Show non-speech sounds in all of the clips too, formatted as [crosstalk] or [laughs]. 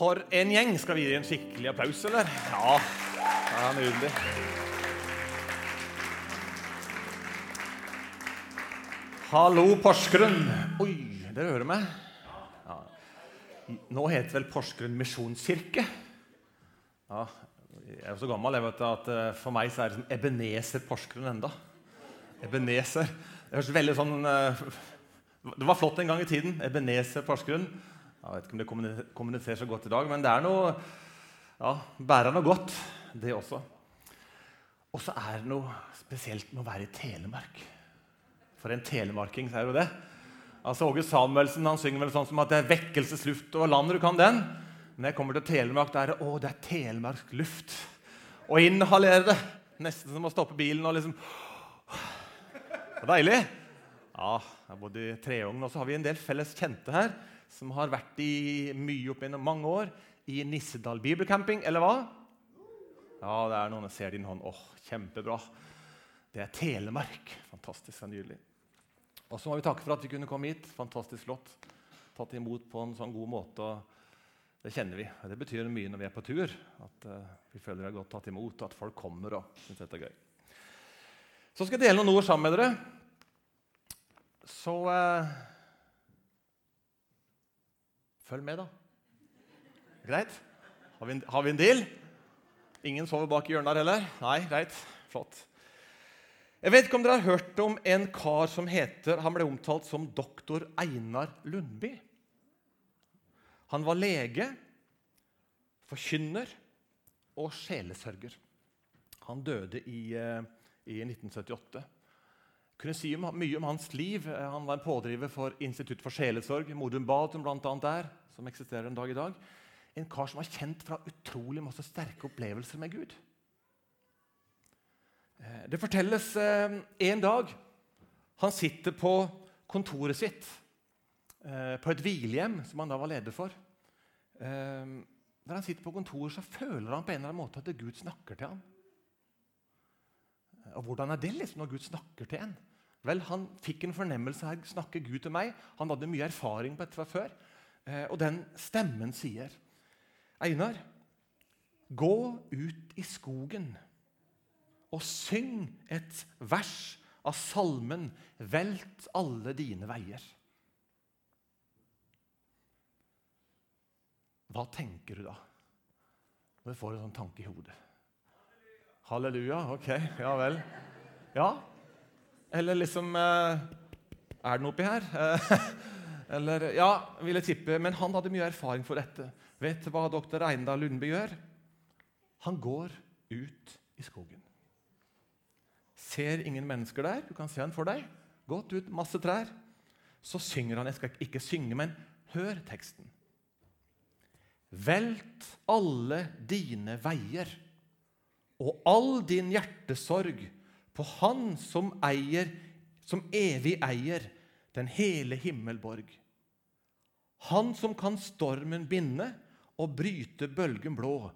For en gjeng! Skal vi gi en skikkelig applaus, eller? Ja. det er nydelig. Hallo, Porsgrunn. Oi, dere hører meg? Ja. Nå heter vel Porsgrunn misjonskirke. Ja, jeg er jo så gammel jeg vet at eh, for meg så er det som Ebenezer Porsgrunn enda. Ebenezer. Det høres veldig sånn eh, Det var flott en gang i tiden. Ebenezer Porsgrunn. Jeg vet ikke om det kommuniserer så godt i dag, men det er noe ja, bærer noe godt, det også. Og så er det noe spesielt med å være i Telemark. For en telemarking er det jo det. Altså, Åge Samuelsen han synger vel sånn som at det er vekkelsesluft over landet. Du kan den. Når jeg kommer til Telemark, da er det å, det er telemark luft. Og inhalere det. Nesten som å stoppe bilen og liksom Det er deilig. Ja, jeg har bodd i Treungen, og så har vi en del felles kjente her som har vært i mye opp gjennom mange år i Nissedal bibelcamping, eller hva? Ja, det er noen som ser din hånd. Åh, kjempebra. Det er Telemark. Fantastisk og nydelig. Og så må vi takke for at vi kunne komme hit. Fantastisk flott. Tatt imot på en sånn god måte. og Det kjenner vi. Det betyr mye når vi er på tur. At uh, vi føler vi er godt tatt imot, og at folk kommer og syns dette er gøy. Så skal jeg dele noen ord sammen med dere. Så uh, Følg med, da. Greit? Har vi, en, har vi en deal? Ingen sover bak i hjørnet her heller? Nei, greit. Flott. Jeg vet ikke om dere har hørt om en kar som heter Han ble omtalt som doktor Einar Lundby. Han var lege, forkynner og sjelesørger. Han døde i, eh, i 1978. Jeg kunne si mye om hans liv. Han var en pådriver for Institutt for sjelesorg, Modum Bad, som blant annet er, som eksisterer en dag i dag. En kar som var kjent fra utrolig masse sterke opplevelser med Gud. Eh, det fortelles eh, en dag han sitter på kontoret sitt eh, på et hvilehjem som han da var leder for. Når han sitter på kontoret, så føler han på en eller annen måte at Gud snakker til ham. Og Hvordan er det liksom når Gud snakker til en? Vel, Han fikk en fornemmelse her. Snakker Gud til meg? Han hadde mye erfaring på dette fra før. Og den stemmen sier, 'Einar, gå ut i skogen' og syng et vers av salmen 'Velt alle dine veier'. Hva tenker du da når du får en sånn tanke i hodet? Halleluja. Ok, ja vel. Ja. Eller liksom eh, Er det noe oppi her? [laughs] Eller, ja, vil jeg tippe. Men han hadde mye erfaring for dette. Vet du hva doktor Reindal Lundby gjør? Han går ut i skogen. Ser ingen mennesker der. Du kan se han for deg. Godt ut, masse trær. Så synger han Jeg skal ikke synge, men hør teksten. Velt alle dine veier og all din hjertesorg på Han som eier, som evig eier den hele himmelborg. Han som kan stormen binde og bryte bølgen blå.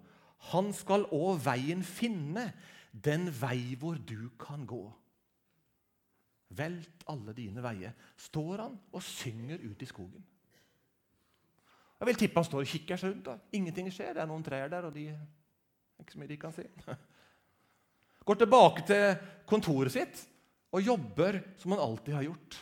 Han skal òg veien finne den vei hvor du kan gå. Velt alle dine veier, står han og synger ut i skogen. Jeg vil tippe han står og kikker seg rundt. da. Ingenting skjer. Det er noen trær der, og de ikke så mye de kan si. Går tilbake til kontoret sitt og jobber som han alltid har gjort.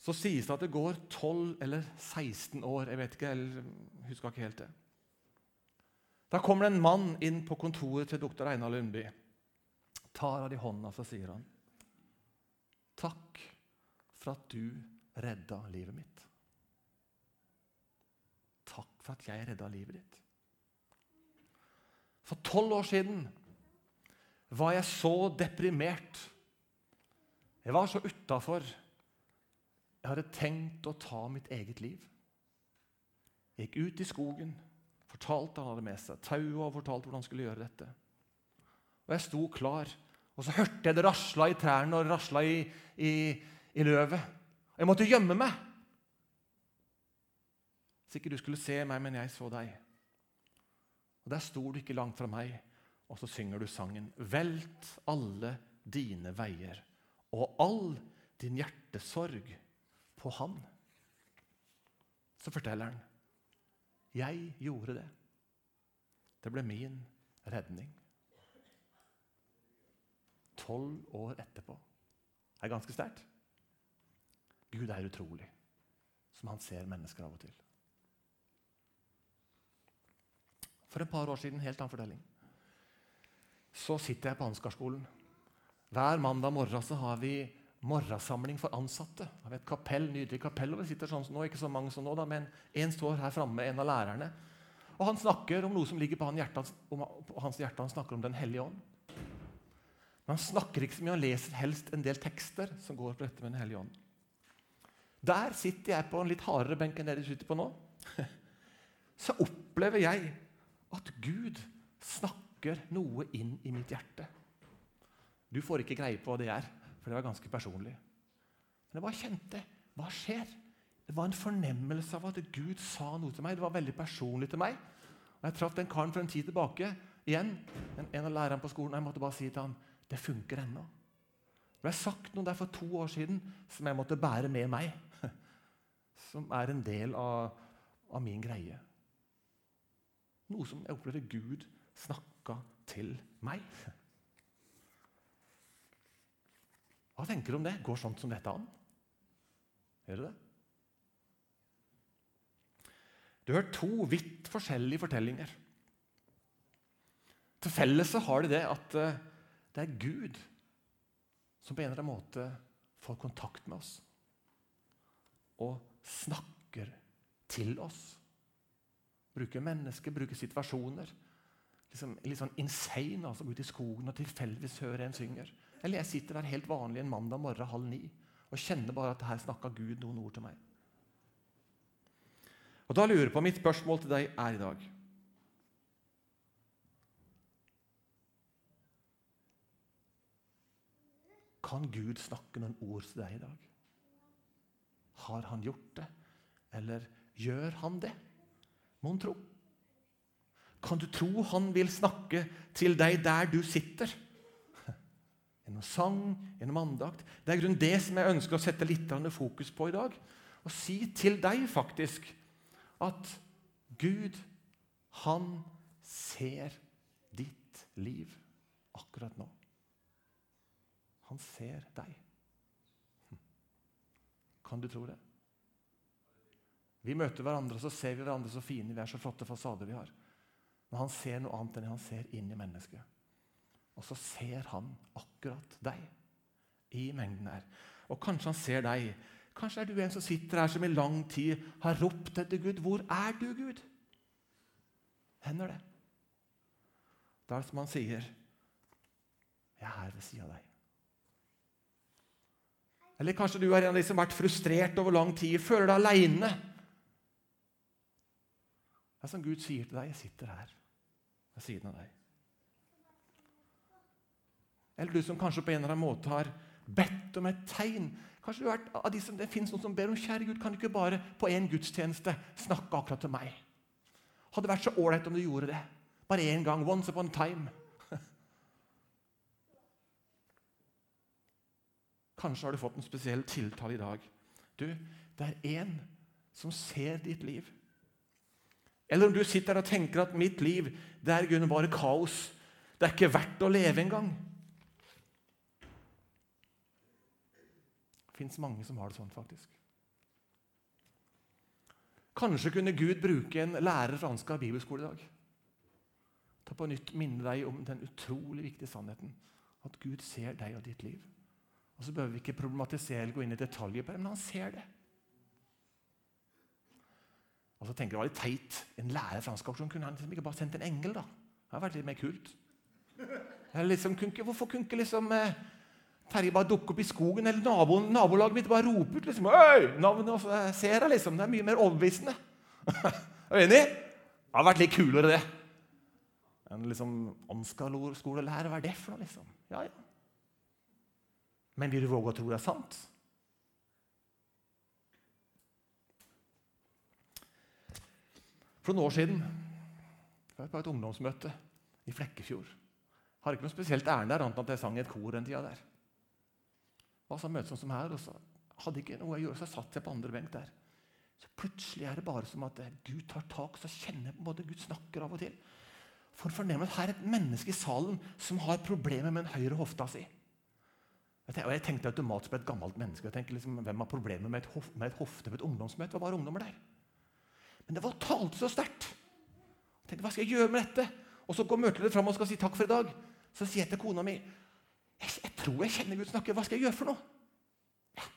Så sies det at det går 12 eller 16 år. Jeg vet ikke, jeg husker ikke helt det. Da kommer det en mann inn på kontoret til doktor Einar Lundby. Tar av de hånda, så sier han, 'Takk for at du redda livet mitt.' Takk for at jeg redda livet ditt. For tolv år siden var jeg så deprimert. Jeg var så utafor. Jeg hadde tenkt å ta mitt eget liv. Jeg gikk ut i skogen fortalte han hadde med seg tauet og fortalte hvordan han skulle gjøre dette. Og Jeg sto klar, og så hørte jeg det rasla i trærne og rasla i, i, i løvet. Jeg måtte gjemme meg. Så ikke du skulle se meg, men jeg så deg. Og Der sto du ikke langt fra meg, og så synger du sangen. Velt alle dine veier og all din hjertesorg på han. Så forteller han jeg gjorde det. Det ble min redning. Tolv år etterpå. Det er ganske sterkt. Gud er utrolig, som han ser mennesker av og til. For et par år siden, helt annen fortelling, så sitter jeg på Ansgarskolen. Hver mandag morgen så har vi morgensamling for ansatte. Har et kapell, nydelig kapell, og vi sitter sånn som nå, ikke så mange som nå, da, men en står her framme, en av lærerne. Og han snakker om noe som ligger på hans hjerte, om, på hans hjerte. Han snakker om Den hellige ånd. Men han snakker ikke så mye, han leser helst en del tekster som går på dette med Den hellige ånd. Der sitter jeg på en litt hardere benk enn det du sitter på nå. [laughs] Så opplever jeg at Gud snakker noe inn i mitt hjerte. Du får ikke greie på hva det er, for det var ganske personlig. Men jeg bare kjente hva skjer? Det var en fornemmelse av at Gud sa noe til meg. Det var veldig personlig til meg. Og Jeg traff den karen for en tid tilbake igjen. En av lærerne på skolen. Jeg måtte bare si til han, det funker ennå. Det ble sagt noe der for to år siden som jeg måtte bære med meg. [laughs] Som er en del av, av min greie. Noe som jeg opplevde Gud snakka til meg. Hva tenker du om det? Går sånt som dette an? Gjør du det? Du har to vidt forskjellige fortellinger. Til felles har de det at eh, det er Gud som på en eller annen måte får kontakt med oss og snakker til oss. Bruker mennesker, bruker situasjoner. Liksom, litt sånn insane, altså gå ut i skogen og tilfeldigvis høre en synger. Eller jeg sitter der helt vanlig en mandag morgen halv ni og kjenner bare at her snakka Gud noen ord til meg. Og Da lurer jeg på mitt spørsmål til deg er i dag Kan Gud snakke noen ord til deg i dag? Har han gjort det? Eller gjør han det? Mon tro? Kan du tro han vil snakke til deg der du sitter? Gjennom sang, gjennom andakt. Det er grunn det som jeg ønsker å sette litt fokus på i dag. Og si til deg faktisk at Gud, han ser ditt liv akkurat nå. Han ser deg. Kan du tro det? Vi møter hverandre, så ser vi hverandre så fine vi er, så flotte fasader vi har. Men han ser noe annet enn han ser inn i mennesket. Og så ser han akkurat deg i mengden her. Og kanskje han ser deg. Kanskje er du en som sitter her som i lang tid har ropt etter Gud. Hvor er du, Gud? Hender det? Da er det som han sier, 'Jeg er her ved sida av deg'. Eller kanskje du er en av de som har vært frustrert over lang tid, føler deg aleine. Det er som Gud sier til deg, 'Jeg sitter her ved siden av deg'. Eller du som kanskje på en eller annen måte har bedt om et tegn. Kanskje du vært av de som, Det fins noen som ber om 'Kjære Gud, kan du ikke bare på én gudstjeneste snakke akkurat til meg?' Hadde vært så ålreit om du gjorde det. Bare én gang. Once upon a time. [laughs] Kanskje har du fått en spesiell tiltale i dag. Du, det er én som ser ditt liv. Eller om du sitter der og tenker at mitt liv det er grunn bare kaos. Det er ikke verdt å leve engang. Det fins mange som har det sånn, faktisk. Kanskje kunne Gud bruke en lærer fra Ansgar bibelskole i dag. Ta på nytt minne deg om den utrolig viktige sannheten at Gud ser deg og ditt liv. Og Så behøver vi ikke problematisere eller gå inn i detaljer på det, men han ser det. Og så tenker jeg det var litt teit. En lærer franskoppsjon kunne han liksom ikke bare sendt en engel. da. Det hadde vært litt mer kult. Liksom, hvorfor kunne ikke liksom eh, Terje bare dukker opp i skogen, eller naboen, nabolaget mitt bare roper ut liksom, Øy, navnet og ser jeg liksom. Det er mye mer overbevisende. [laughs] er du enig? Det hadde vært litt kulere, det. En liksom Ansgar-skolelærer, hva er det for noe, liksom? Ja, ja. Men vil du våge å tro det er sant? For noen år siden var jeg på et ungdomsmøte i Flekkefjord. Har ikke noe spesielt ærend der, annet enn at jeg sang i et kor en tida der. Og så møtes sånn som her, og så hadde ikke noe å gjøre, så satt jeg på andre benk der. Så plutselig er det bare som at Gud tar tak, så kjenner på en måte Gud snakker av og til. For fornemme at her er et menneske i salen som har problemer med den høyre hofta si. Og Jeg tenkte automatisk på et gammelt menneske. Jeg tenkte liksom, Hvem har problemer med et, hof, med et hofte på et ungdomsmøte? Det var bare ungdommer der. Men det var talte så sterkt. Jeg tenkte, Hva skal jeg gjøre med dette? Og Så går møteleder fram og skal si takk for i dag. Så sier jeg til kona mi jeg, jeg tror jeg kjenner Gud snakke. Hva skal jeg gjøre for noe? Ja,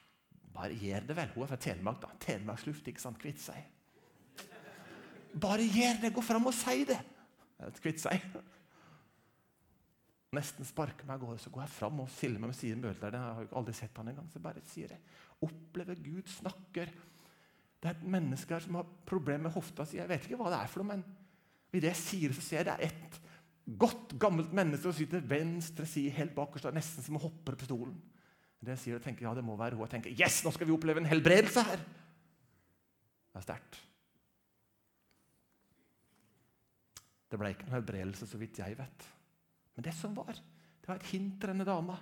bare gjør det vel. Hun er fra Telemark. da. Telemarksluft, ikke sant? Kvitt seg. Bare gjør det. Gå fram og si det. Kvitt seg. Nesten sparker meg av gårde. Så går jeg fram og stiller meg med siden møteleder. Jeg har jo aldri sett han engang. Så bare sier jeg opplever Gud snakker. Det er et menneske her som har problemer med hofta si. Jeg vet ikke hva det er for noe, men i det jeg sier, så ser jeg det er et godt, gammelt menneske som sitter venstre side helt bakerst, nesten som hopper på stolen. Det sier, jeg tenker, ja, det må være hun. Jeg tenker, yes, nå skal vi oppleve en helbredelse her! Det er sterkt. Det ble ikke noen helbredelse, så vidt jeg vet. Men det som var, det var et hint til denne dama.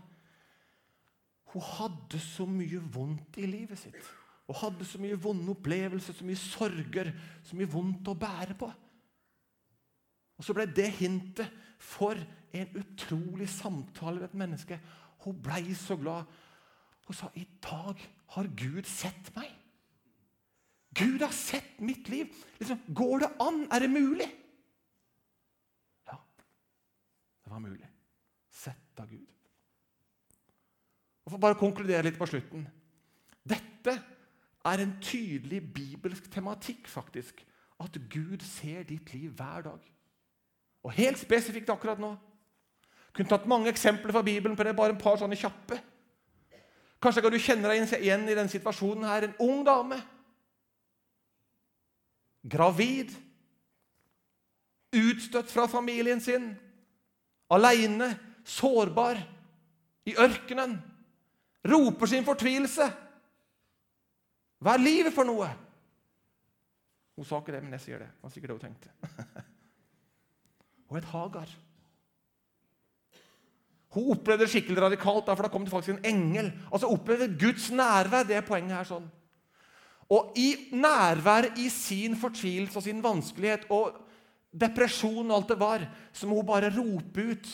Hun hadde så mye vondt i livet sitt. Hun hadde så mye vonde opplevelser, så mye sorger, så mye vondt å bære på. Og Så ble det hintet for en utrolig samtale med et menneske. Hun ble så glad. Hun sa i dag har Gud sett meg. Gud har sett mitt liv. Liksom, går det an? Er det mulig? Ja, det var mulig. Sett av Gud. Og For bare å konkludere litt på slutten Dette er en tydelig bibelsk tematikk, faktisk. At Gud ser ditt liv hver dag. Og helt spesifikt akkurat nå. Kunne tatt mange eksempler fra Bibelen på det, bare en par sånne kjappe. Kanskje kan du kjenne deg igjen i denne situasjonen her. En ung dame. Gravid. Utstøtt fra familien sin aleine, sårbar, i ørkenen. Roper sin fortvilelse. Hva er livet for noe? Hun sa ikke det, men jeg sier det. Det var sikkert det hun tenkte. [laughs] Og et Hagar. Hun opplevde det skikkelig radikalt, for da kom det faktisk en engel. Altså opplevde Guds nærvær. Det er poenget her. sånn. Og i nærværet i sin fortvilelse og sin vanskelighet og depresjon og alt det var, så må hun bare rope ut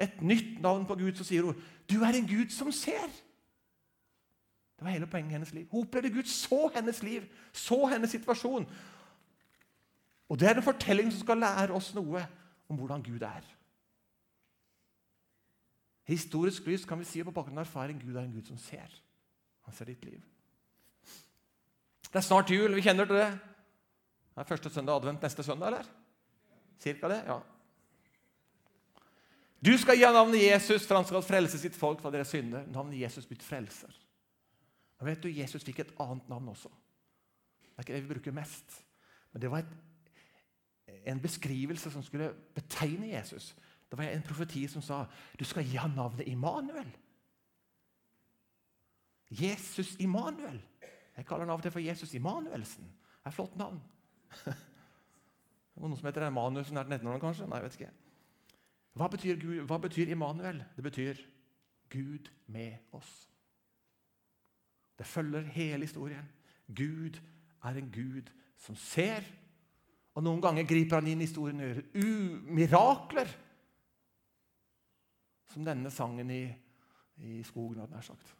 et nytt navn på Gud. Så sier hun, 'Du er en Gud som ser'. Det var hele poenget i hennes liv. Hun opplevde Gud så hennes liv, så hennes situasjon. Og Det er en fortelling som skal lære oss noe om hvordan Gud er. Historisk lys kan vi si på bakgrunn av erfaring Gud er en Gud som ser. Han ser ditt liv. Det er snart jul. Vi kjenner til det. Det er første søndag advent neste søndag, eller? Cirka det? Ja. Du skal gi navnet Jesus, for han skal frelse sitt folk fra deres synder. Navnet Jesus blitt frelser. Men vet du, Jesus fikk et annet navn også. Det er ikke det vi bruker mest. Men det var et, en beskrivelse som skulle betegne Jesus. Det var en profeti som sa du skal gi ham navnet Immanuel. Jesus Immanuel. Jeg kaller han av og til for Jesus Immanuelsen. Det er et flott navn. [laughs] Noen som heter Emanuelsen er den 19 kanskje? Nei, jeg vet ikke. Hva betyr, Gud, hva betyr Immanuel? Det betyr Gud med oss. Det følger hele historien. Gud er en Gud som ser. Og noen ganger griper han inn i historien og gjør mirakler. Som denne sangen i, i skogen, hadde nær sagt.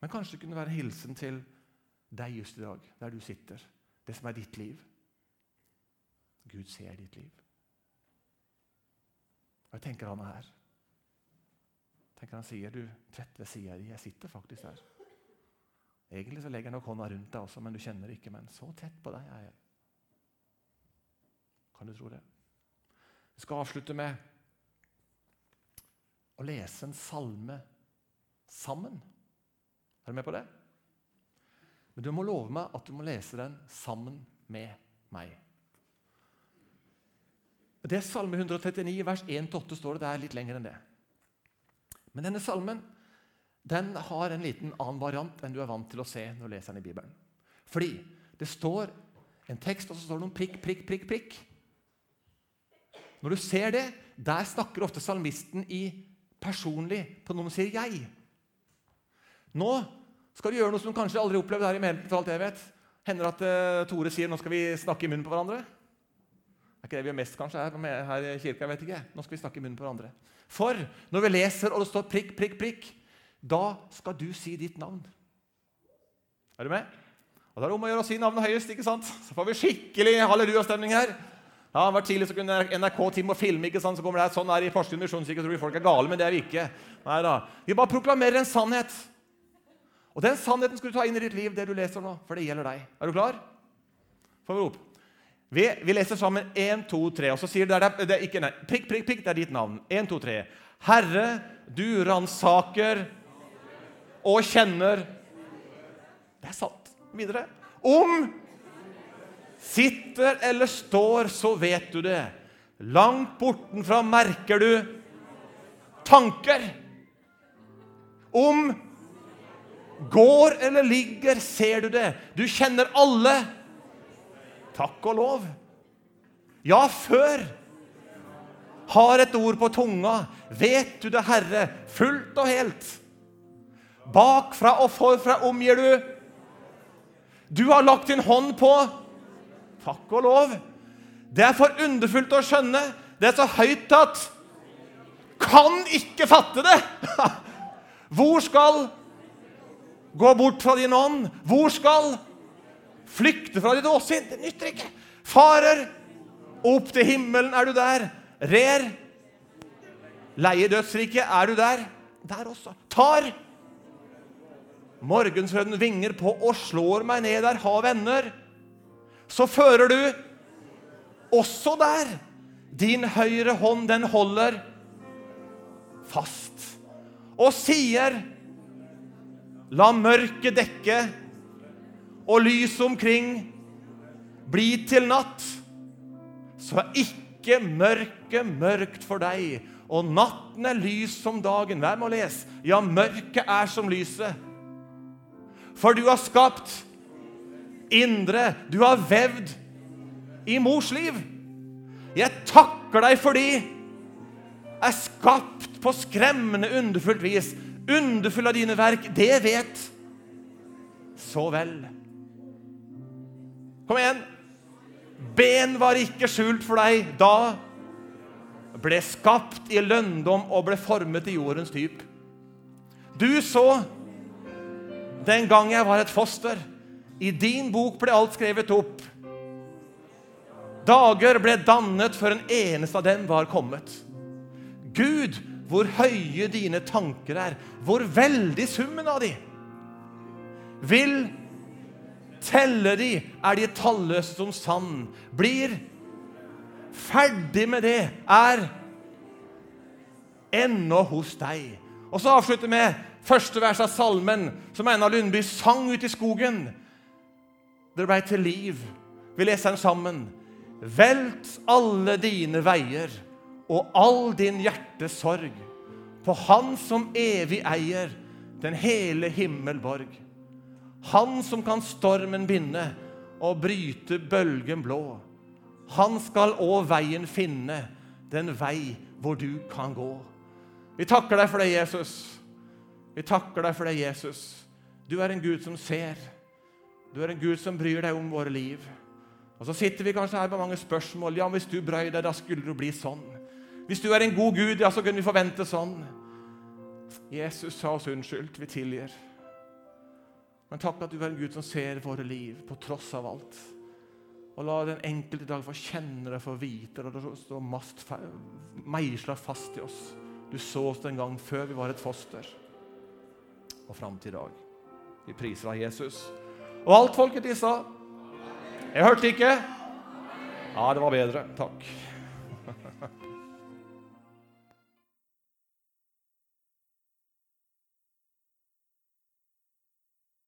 Men kanskje det kunne være en hilsen til deg just i dag, der du sitter. Det som er ditt liv. Gud ser ditt liv. Og jeg tenker han er her. Tenker Han sier du trett ved sida di. Jeg sitter faktisk her. Egentlig så legger jeg nok hånda rundt deg også, men du kjenner det ikke. Men så tett på deg er jeg. Kan du tro det? Vi skal avslutte med å lese en salme sammen. Er du med på det? Men du må love meg at du må lese den sammen med meg. Det er Salme 139, vers 1-8 står det. Det er litt lenger enn det. Men denne salmen den har en liten annen variant enn du er vant til å se når du leser den i Bibelen. Fordi det står en tekst, og så står det noen prikk, prikk, prikk, prikk. Når du ser det, der snakker ofte salmisten i personlig på noe som sier 'jeg'. Nå skal du gjøre noe som du kanskje aldri har opplevd her i menigheten. for alt jeg vet. Hender at uh, Tore sier nå skal vi snakke i munnen på hverandre. Det er ikke det vi gjør mest kanskje her, her i kirka. jeg vet ikke. Nå skal vi snakke i munnen på hverandre. For når vi leser og det står prikk, prikk, prikk, da skal du si ditt navn. Er du med? Og Da er det om å gjøre å si navnet høyest. ikke sant? Så får vi skikkelig hallelujastemning her. Ja, det var tidlig så kunne NRK Team og filme. ikke sant? Så kommer det her, Sånn er det i Porsgrunn misjonskirke. Tror folk er gale, men det er vi ikke. Nei da. Vi bare proklamerer en sannhet. Og den sannheten skal du ta inn i ditt liv, det du leser nå. For det gjelder deg. Er du klar? Får vi opp. Vi, vi, leser sammen 1, 2, 3. Og så sier det, det, er ikke, nei, prikk, prikk, prikk, det er ditt navn. 1, 2, 3. Herre, du ransaker og kjenner Det er sant. Videre. Om sitter eller står, så vet du det. Langt bortenfra merker du tanker. Om går eller ligger, ser du det. Du kjenner alle Takk og lov. Ja, før har et ord på tunga, vet du det, Herre, fullt og helt. Bakfra og forfra omgir du. Du har lagt din hånd på. Takk og lov. Det er for underfullt å skjønne. Det er så høyt at kan ikke fatte det. [laughs] Hvor skal gå bort fra din ånd? Hvor skal Flykte fra ditt åsyn. Det nytter ikke. Farer opp til himmelen. Er du der? Rer. Leie dødsriket. Er du der? Der også. Tar morgensrøden vinger på og slår meg ned der. Ha venner. Så fører du også der. Din høyre hånd, den holder fast. Og sier La mørket dekke og lyset omkring bli til natt, så er ikke mørket mørkt for deg. Og natten er lys som dagen. Hvem må lese? Ja, mørket er som lyset. For du har skapt indre. Du har vevd i mors liv. Jeg takker deg fordi jeg er skapt på skremmende underfullt vis. Underfull av dine verk. Det vet så vel. Kom igjen. Ben var ikke skjult for deg da ble skapt i lønndom og ble formet i jordens dyp. Du så den gang jeg var et foster. I din bok ble alt skrevet opp. Dager ble dannet før en eneste av dem var kommet. Gud, hvor høye dine tanker er, hvor veldig summen av de. Vil Telle de, er de talløse som sand. Blir ferdig med det, er ennå hos deg. Og så avslutter vi med første vers av salmen som Einar Lundby sang ut i skogen. Det ble til liv. Vi leser den sammen. Velt alle dine veier og all din hjertes sorg på Han som evig eier den hele himmelborg. Han som kan stormen binde og bryte bølgen blå. Han skal òg veien finne, den vei hvor du kan gå. Vi takker deg for det, Jesus. Vi takker deg for det, Jesus. Du er en Gud som ser. Du er en Gud som bryr deg om våre liv. Og Så sitter vi kanskje her med mange spørsmål. Ja, Hvis du brøy deg, da skulle du bli sånn. Hvis du er en god Gud, ja, så kunne vi forvente sånn. Jesus sa oss unnskyldt. Vi tilgir. Men takk at du er en Gud som ser våre liv på tross av alt. Og la den enkelte dag få kjenne det, få vite det, og stå mast meisla fast i oss. Du så oss den gang før vi var et foster, og fram til i dag. Vi priser av Jesus. Og alt folket de sa Jeg hørte ikke. Ja, det var bedre. Takk. [laughs]